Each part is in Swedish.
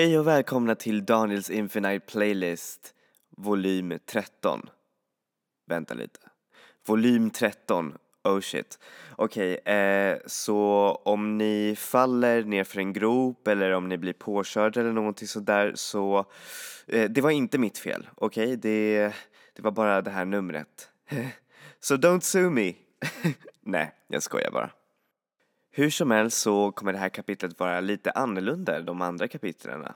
Hej och välkomna till Daniels Infinite Playlist volym 13. Vänta lite. Volym 13. Oh shit. Okej, eh, så om ni faller ner för en grop eller om ni blir påkörda eller någonting sådär så eh, det var inte mitt fel, okej? Det, det var bara det här numret. so don't sue me. Nej, jag skojar bara. Hur som helst så kommer det här kapitlet vara lite annorlunda än de andra kapitlen.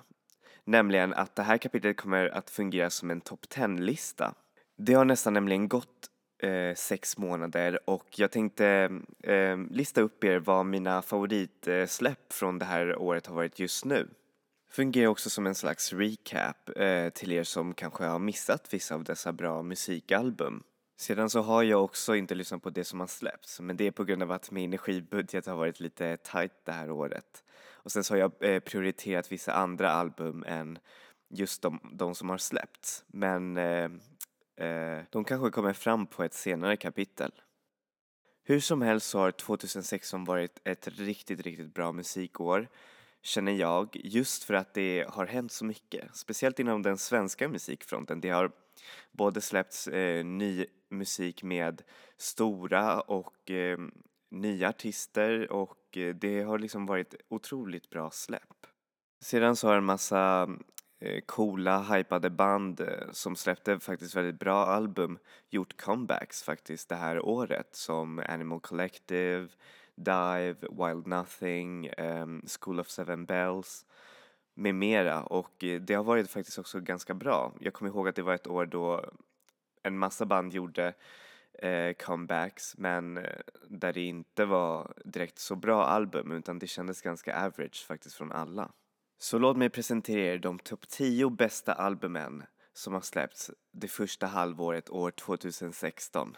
Nämligen att det här kapitlet kommer att fungera som en topp 10-lista. Det har nästan nämligen gått eh, sex månader och jag tänkte eh, lista upp er vad mina favoritsläpp från det här året har varit just nu. Fungerar också som en slags recap eh, till er som kanske har missat vissa av dessa bra musikalbum. Sedan så har jag också inte lyssnat på det som har släppts, men det är på grund av att min energibudget har varit lite tight det här året. Och sen så har jag eh, prioriterat vissa andra album än just de, de som har släppts. Men eh, eh, de kanske kommer fram på ett senare kapitel. Hur som helst så har 2016 varit ett riktigt, riktigt bra musikår känner jag, just för att det har hänt så mycket. Speciellt inom den svenska musikfronten. Det har både släppts eh, ny musik med stora och eh, nya artister och eh, det har liksom varit otroligt bra släpp. Sedan så har en massa eh, coola, hypade band eh, som släppte faktiskt väldigt bra album gjort comebacks faktiskt det här året som Animal Collective, Dive, Wild Nothing, um, School of Seven Bells med mera och eh, det har varit faktiskt också ganska bra. Jag kommer ihåg att det var ett år då en massa band gjorde eh, comebacks men eh, där det inte var direkt så bra album utan det kändes ganska average faktiskt från alla. Så låt mig presentera er de topp 10 bästa albumen som har släppts det första halvåret år 2016.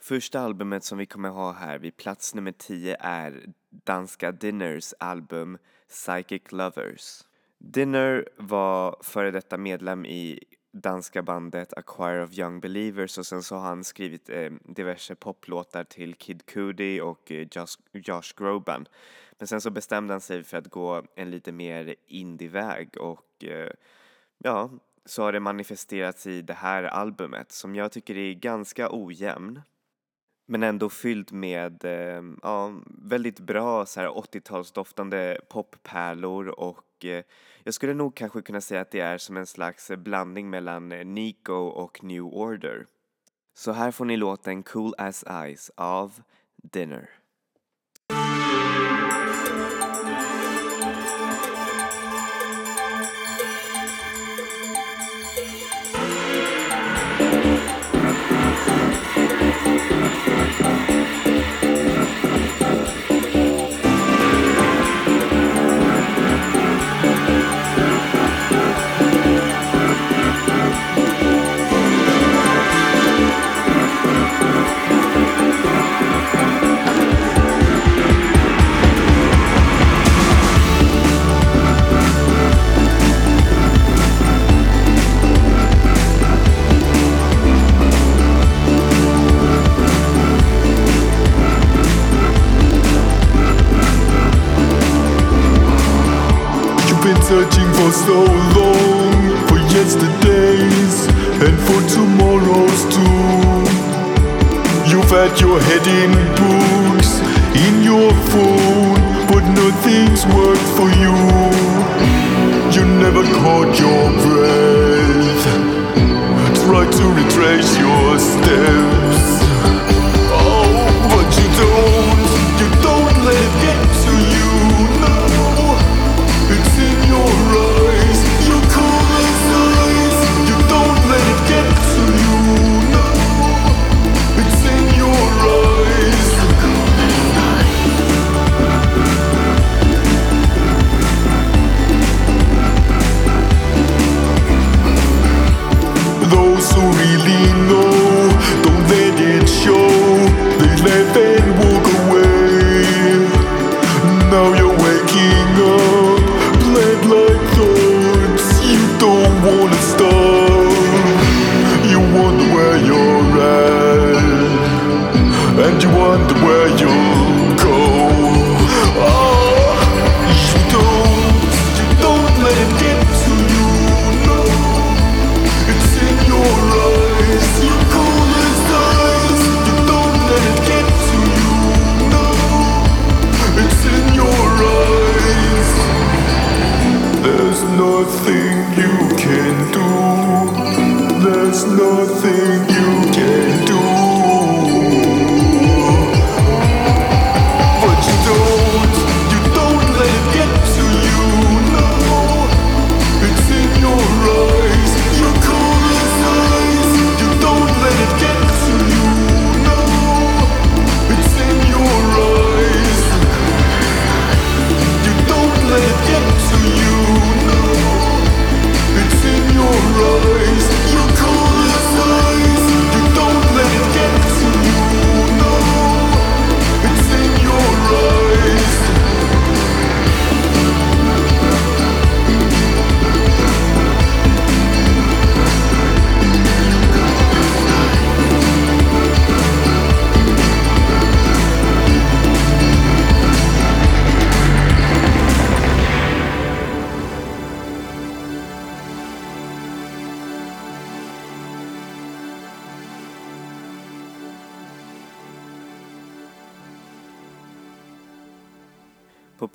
Första albumet som vi kommer ha här vid plats nummer 10 är danska Dinners album Psychic Lovers. Dinner var före detta medlem i danska bandet A Choir of Young Believers och sen så har han skrivit eh, diverse poplåtar till Kid Cudi och eh, Josh, Josh Groban. Men sen så bestämde han sig för att gå en lite mer indie-väg och eh, ja, så har det manifesterats i det här albumet som jag tycker är ganska ojämn men ändå fylld med eh, ja, väldigt bra 80-talsdoftande poppärlor och eh, jag skulle nog kanske kunna säga att det är som en slags blandning mellan eh, Nico och New Order. Så här får ni låten Cool As Ice av Dinner.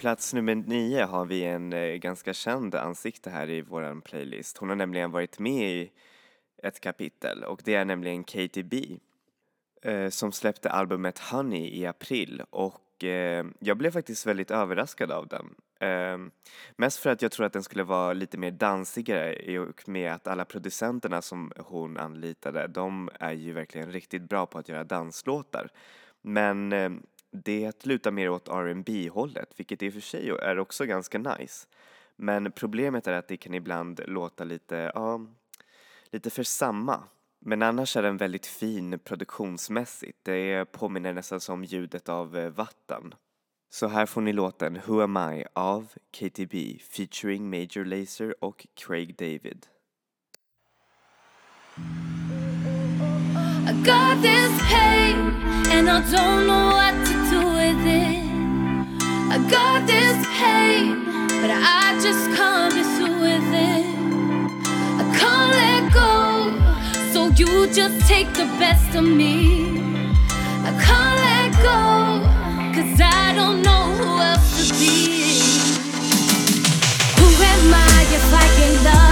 Plats nummer nio har vi en eh, ganska känd ansikte här i vår playlist. Hon har nämligen varit med i ett kapitel och det är nämligen Katie B. Eh, som släppte albumet Honey i april och eh, jag blev faktiskt väldigt överraskad av den. Eh, mest för att jag tror att den skulle vara lite mer dansigare i och med att alla producenterna som hon anlitade, de är ju verkligen riktigt bra på att göra danslåtar. Men eh, det lutar mer åt R&B hållet vilket i och för sig är också ganska nice. Men problemet är att det kan ibland låta lite, ja, lite för samma. Men annars är den väldigt fin produktionsmässigt. Det påminner nästan som ljudet av eh, vatten. Så här får ni låten Who Am I av KTB featuring Major Lazer och Craig David. I got this pain and I don't know what to it. I got this pain, but I just can't be through with it. I can't let go, so you just take the best of me. I can't let go, cause I don't know who else to be. Who am I if I ain't loving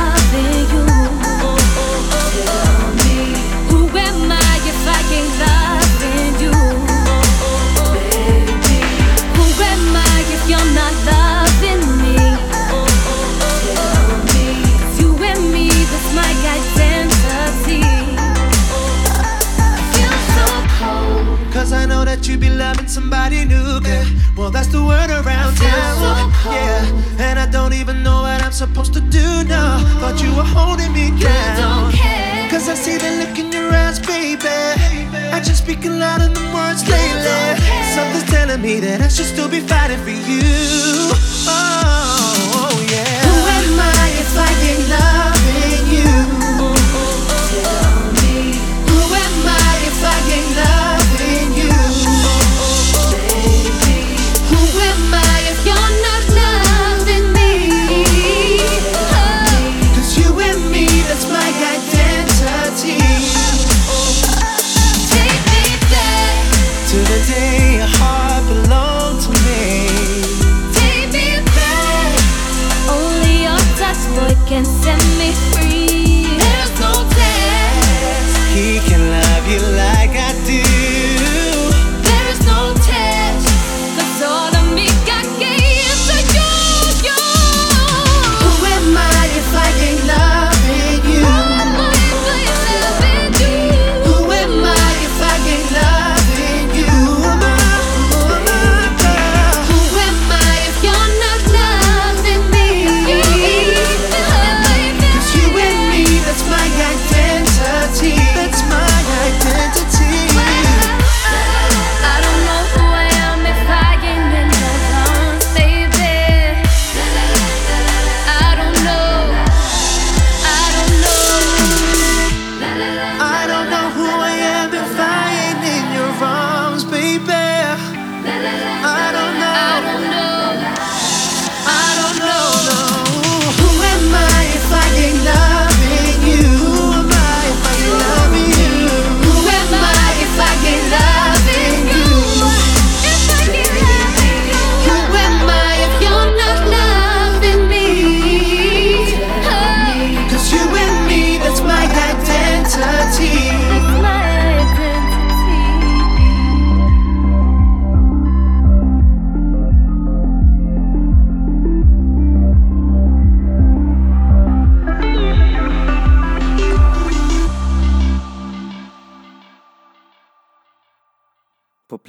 Well, that's the word around town. so. Yeah, and I don't even know what I'm supposed to do now. Thought you were holding me You down. don't care. Cause I see the look in your eyes, baby. I just speak a lot louder the words lately. Something's telling me that I should still be fighting for you. Oh, yeah. Who am I if I ain't loving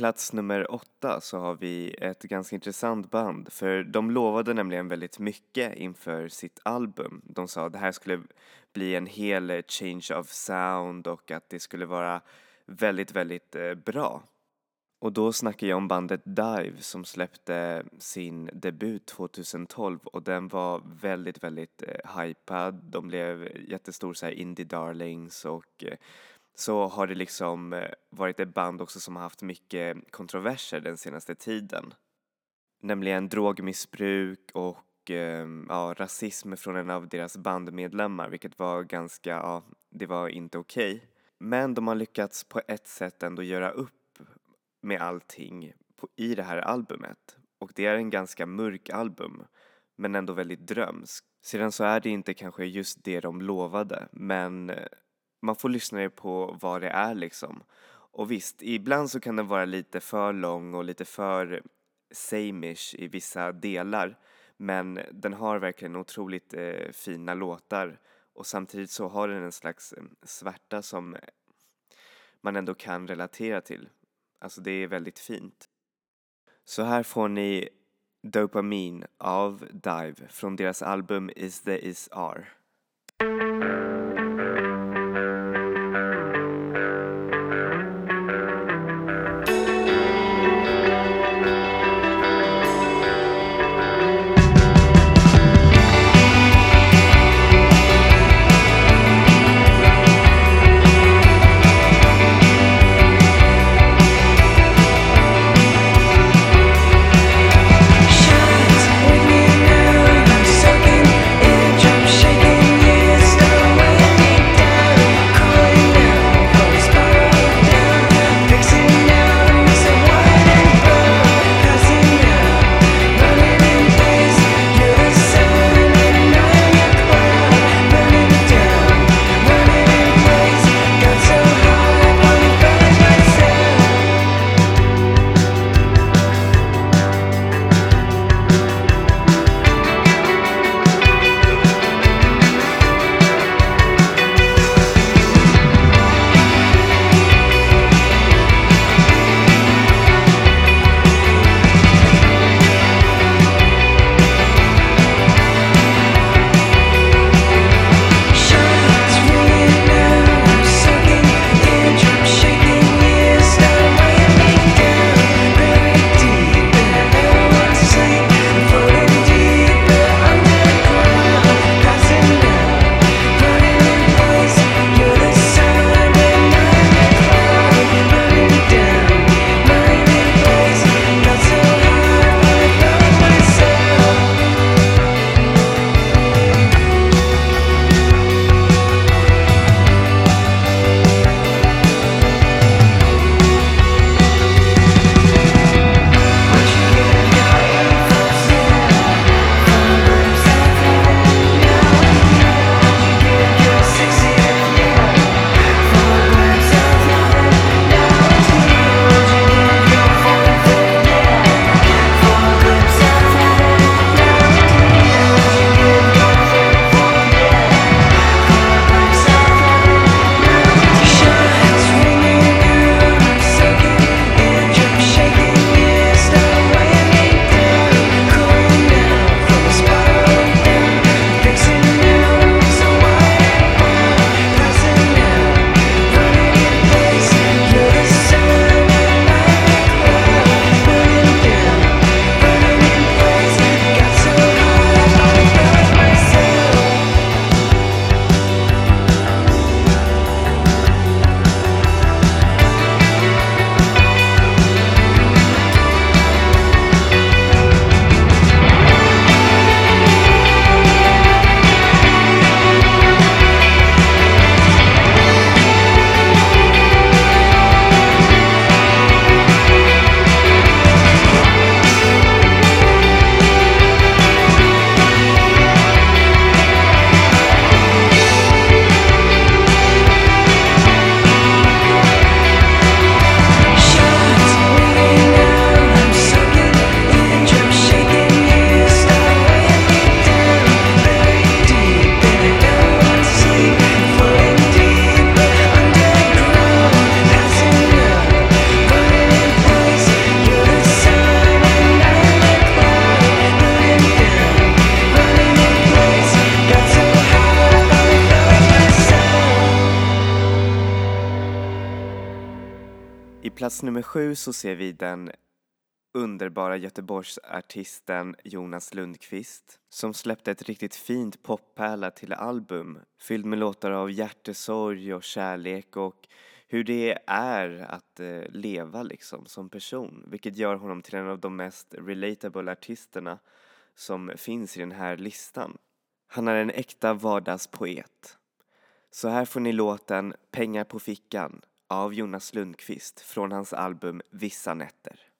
plats nummer åtta så har vi ett ganska intressant band för de lovade nämligen väldigt mycket inför sitt album. De sa att det här skulle bli en hel eh, change of sound och att det skulle vara väldigt, väldigt eh, bra. Och då snackar jag om bandet Dive som släppte sin debut 2012 och den var väldigt, väldigt eh, hypad. De blev jättestor så här indie darlings och eh, så har det liksom eh, varit ett band också som har haft mycket kontroverser den senaste tiden. Nämligen drogmissbruk och eh, ja, rasism från en av deras bandmedlemmar vilket var ganska, ja, det var inte okej. Okay. Men de har lyckats på ett sätt ändå göra upp med allting på, i det här albumet och det är en ganska mörk album men ändå väldigt drömsk. Sedan så är det inte kanske just det de lovade men eh, man får lyssna på vad det är liksom. Och visst, ibland så kan den vara lite för lång och lite för samish i vissa delar men den har verkligen otroligt eh, fina låtar och samtidigt så har den en slags eh, svärta som man ändå kan relatera till. Alltså det är väldigt fint. Så här får ni Dopamin av Dive från deras album Is the Is Are. Nu så ser vi den underbara Göteborgsartisten Jonas Lundqvist som släppte ett riktigt fint poppärla till album fylld med låtar av hjärtesorg och kärlek och hur det är att eh, leva liksom som person vilket gör honom till en av de mest relatable artisterna som finns i den här listan. Han är en äkta vardagspoet. Så här får ni låten Pengar på fickan av Jonas Lundqvist från hans album Vissa nätter.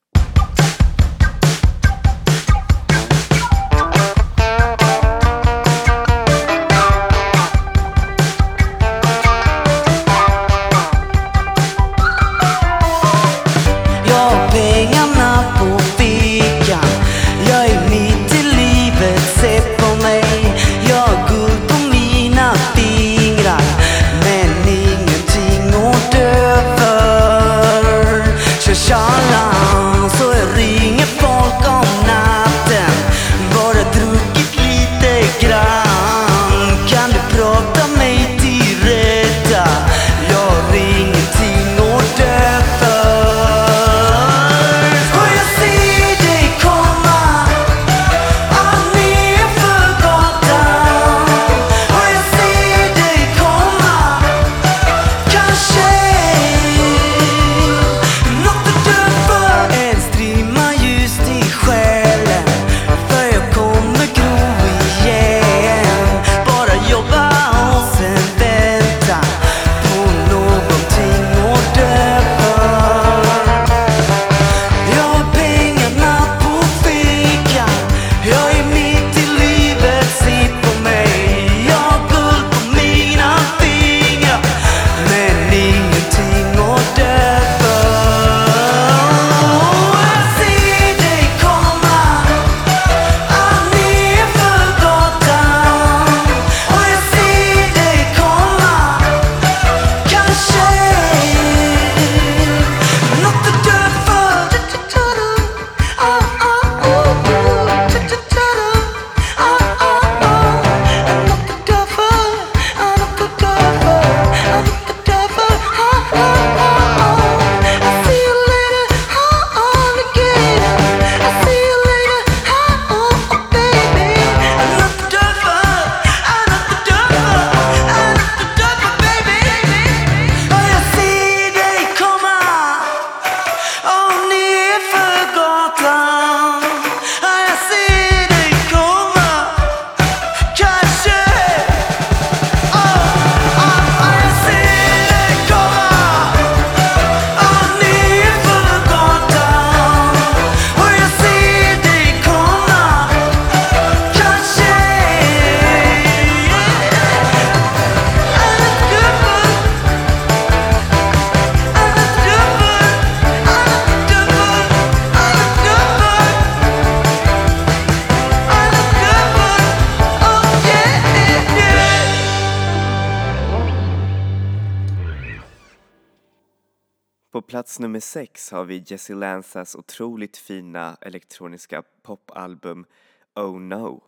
Plats nummer sex har vi Jessie Lanzas otroligt fina elektroniska popalbum Oh No.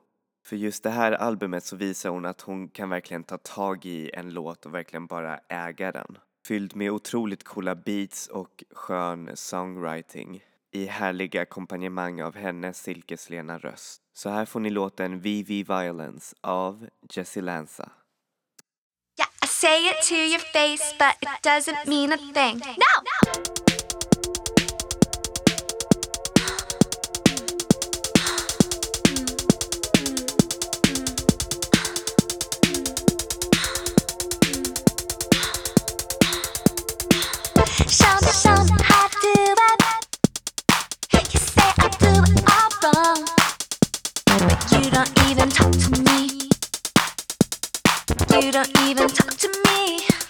För just det här albumet så visar hon att hon kan verkligen ta tag i en låt och verkligen bara äga den. Fylld med otroligt coola beats och skön songwriting i härliga ackompanjemang av hennes silkeslena röst. Så här får ni låten VV Violence av Jessie Lanza. I say it to your face, but it doesn't mean a thing. No! Show me how to do it. You say I do it all wrong, but you don't even talk to me. You don't even talk to me.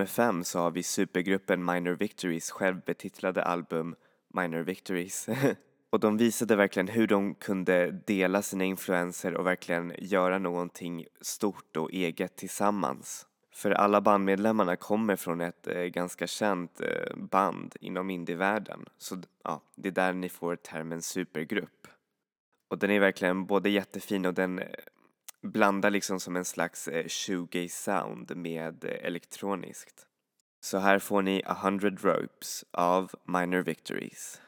Nummer fem så har vi supergruppen Minor Victories självbetitlade album Minor Victories. och de visade verkligen hur de kunde dela sina influenser och verkligen göra någonting stort och eget tillsammans. För alla bandmedlemmarna kommer från ett eh, ganska känt eh, band inom indievärlden. Så ja, det är där ni får termen supergrupp. Och den är verkligen både jättefin och den eh, blandar liksom som en slags eh, shoegaze sound med eh, elektroniskt. Så här får ni A hundred ropes av Minor Victories.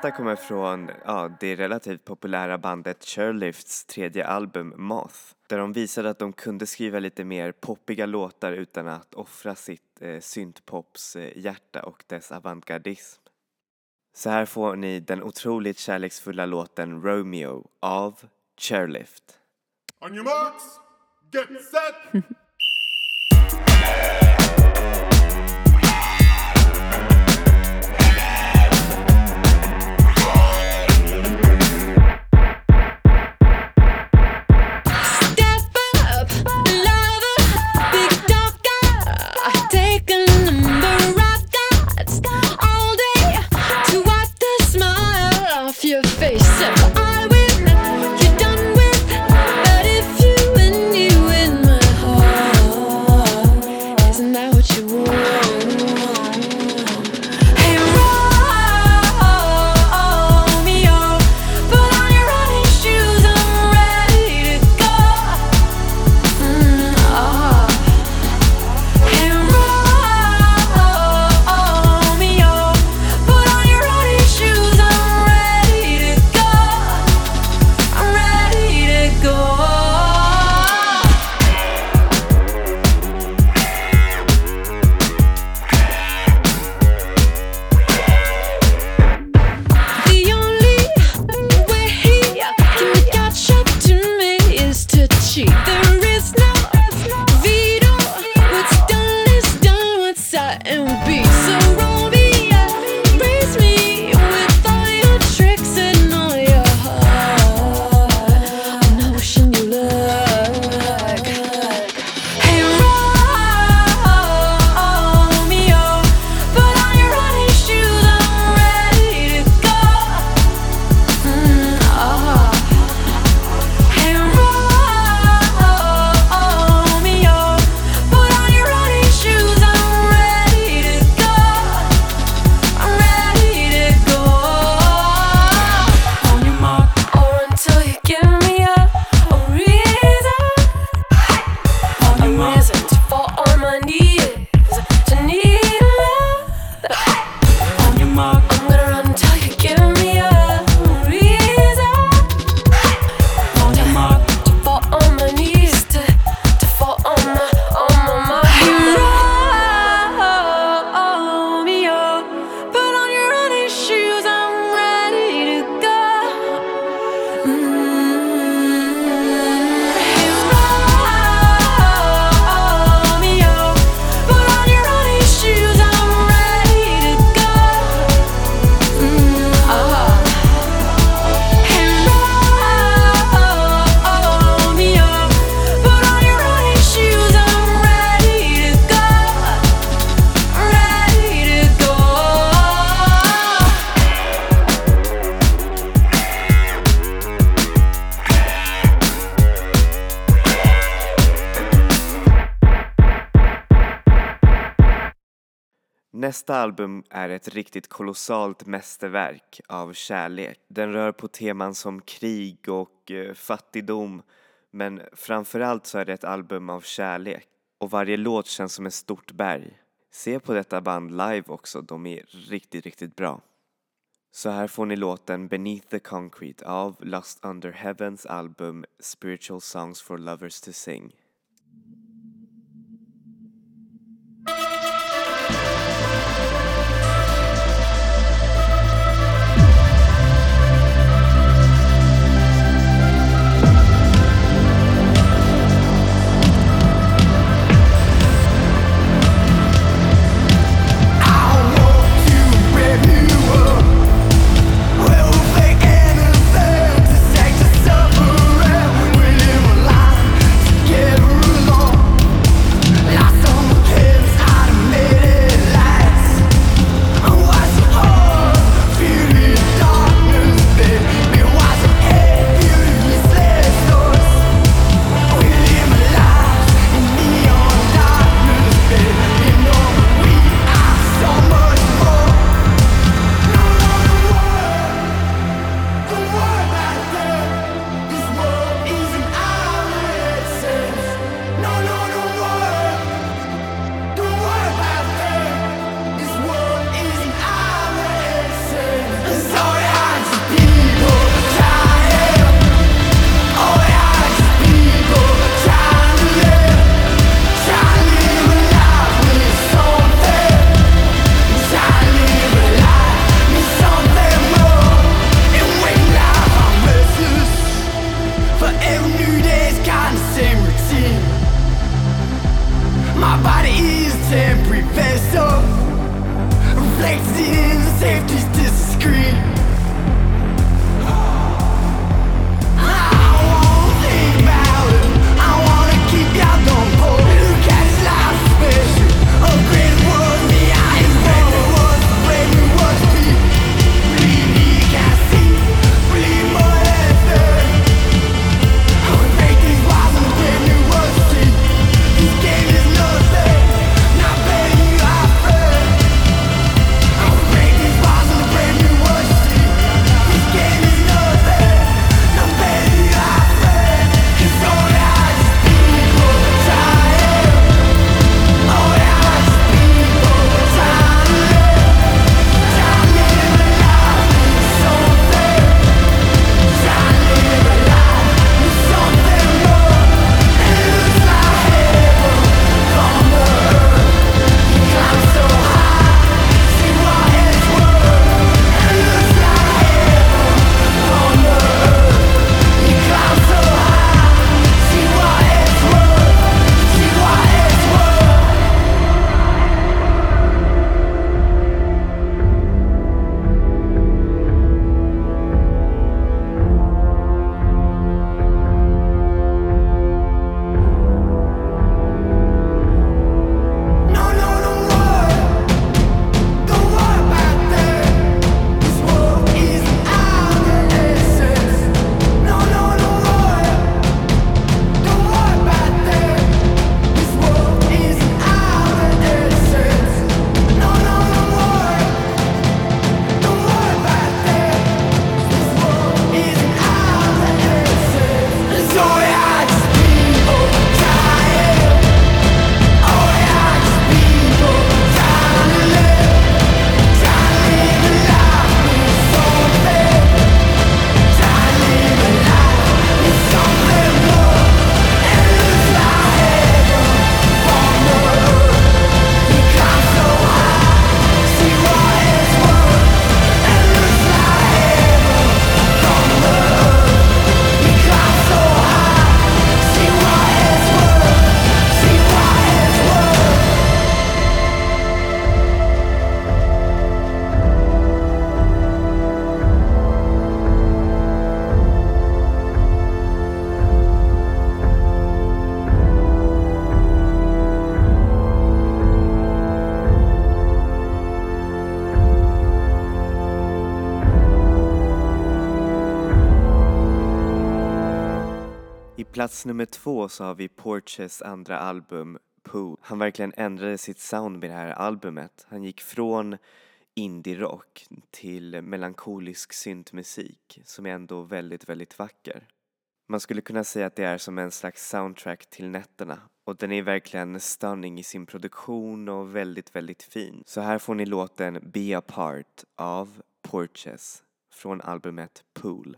Nästa kommer från ja, det relativt populära bandet Chairlifts tredje album Moth där de visade att de kunde skriva lite mer poppiga låtar utan att offra sitt eh, syntpops eh, hjärta och dess avantgardism. Så här får ni den otroligt kärleksfulla låten Romeo av Chairlift. On your marks, get set. album är ett riktigt kolossalt mästerverk av kärlek. Den rör på teman som krig och eh, fattigdom men framförallt så är det ett album av kärlek och varje låt känns som ett stort berg. Se på detta band live också, de är riktigt, riktigt bra. Så här får ni låten Beneath the Concrete av Lust Under Heavens album Spiritual Songs for Lovers to Sing. plats nummer två så har vi Porches andra album Pooh. Han verkligen ändrade sitt sound med det här albumet. Han gick från indie-rock till melankolisk syntmusik som är ändå väldigt, väldigt vacker. Man skulle kunna säga att det är som en slags soundtrack till nätterna och den är verkligen stunning i sin produktion och väldigt, väldigt fin. Så här får ni låten Be Apart av Porches från albumet Pool.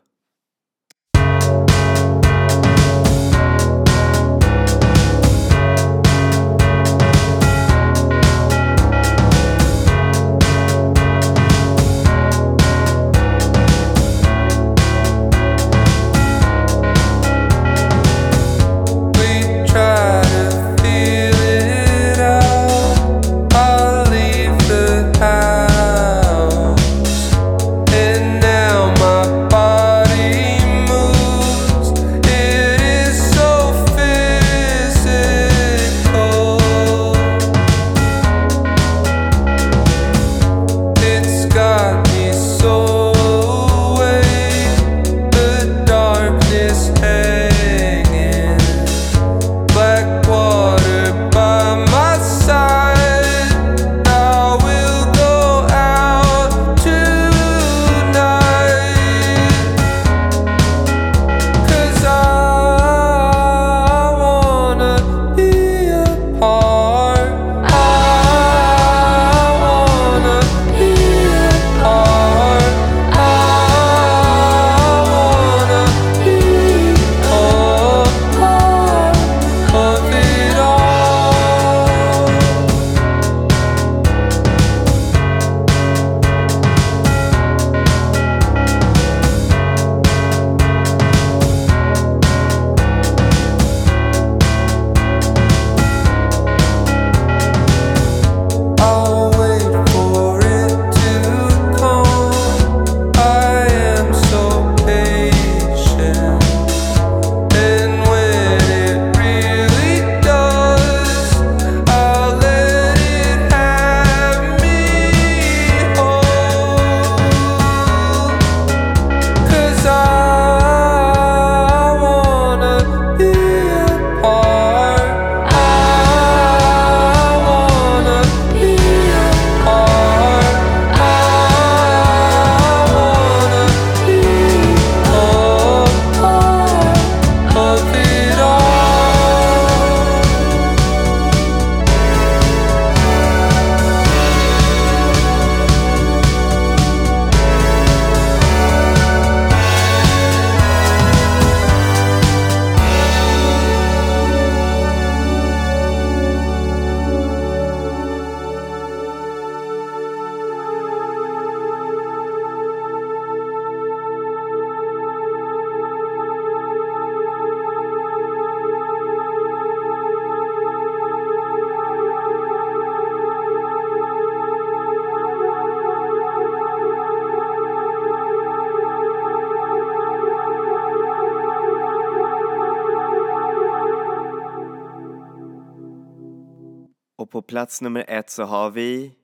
Plats nummer ett så har vi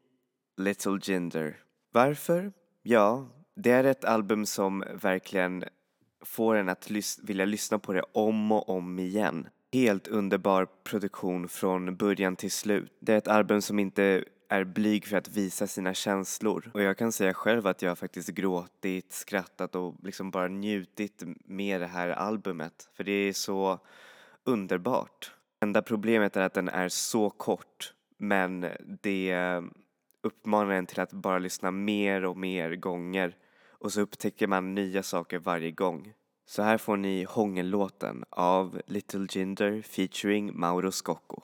Little Jinder. Varför? Ja, det är ett album som verkligen får en att lys- vilja lyssna på det om och om igen. Helt underbar produktion från början till slut. Det är ett album som inte är blyg för att visa sina känslor. Och jag kan säga själv att jag har faktiskt gråtit, skrattat och liksom bara njutit med det här albumet. För det är så underbart. Enda problemet är att den är så kort men det uppmanar en till att bara lyssna mer och mer gånger och så upptäcker man nya saker varje gång. Så här får ni Hångellåten av Little Jinder featuring Mauro Scocco.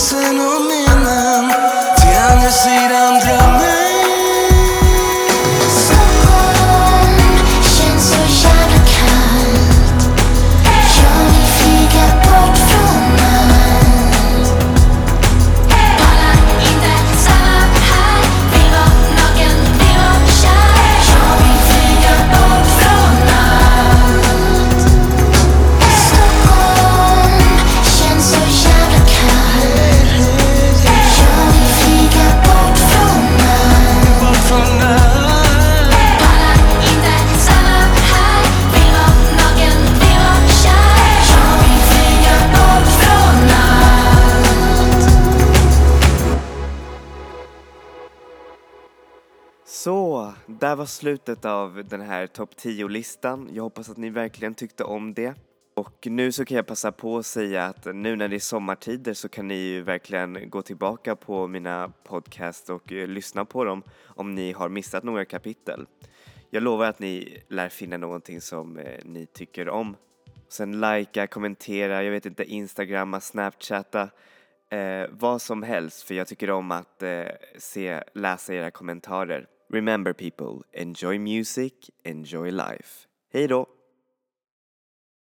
Mellan husen var slutet av den här topp 10-listan. Jag hoppas att ni verkligen tyckte om det. Och nu så kan jag passa på att säga att nu när det är sommartider så kan ni ju verkligen gå tillbaka på mina podcast och eh, lyssna på dem om ni har missat några kapitel. Jag lovar att ni lär finna någonting som eh, ni tycker om. Sen likea, kommentera, jag vet inte, instagramma, snapchatta, eh, vad som helst för jag tycker om att eh, se, läsa era kommentarer. Remember people, enjoy music, enjoy life. Hej då!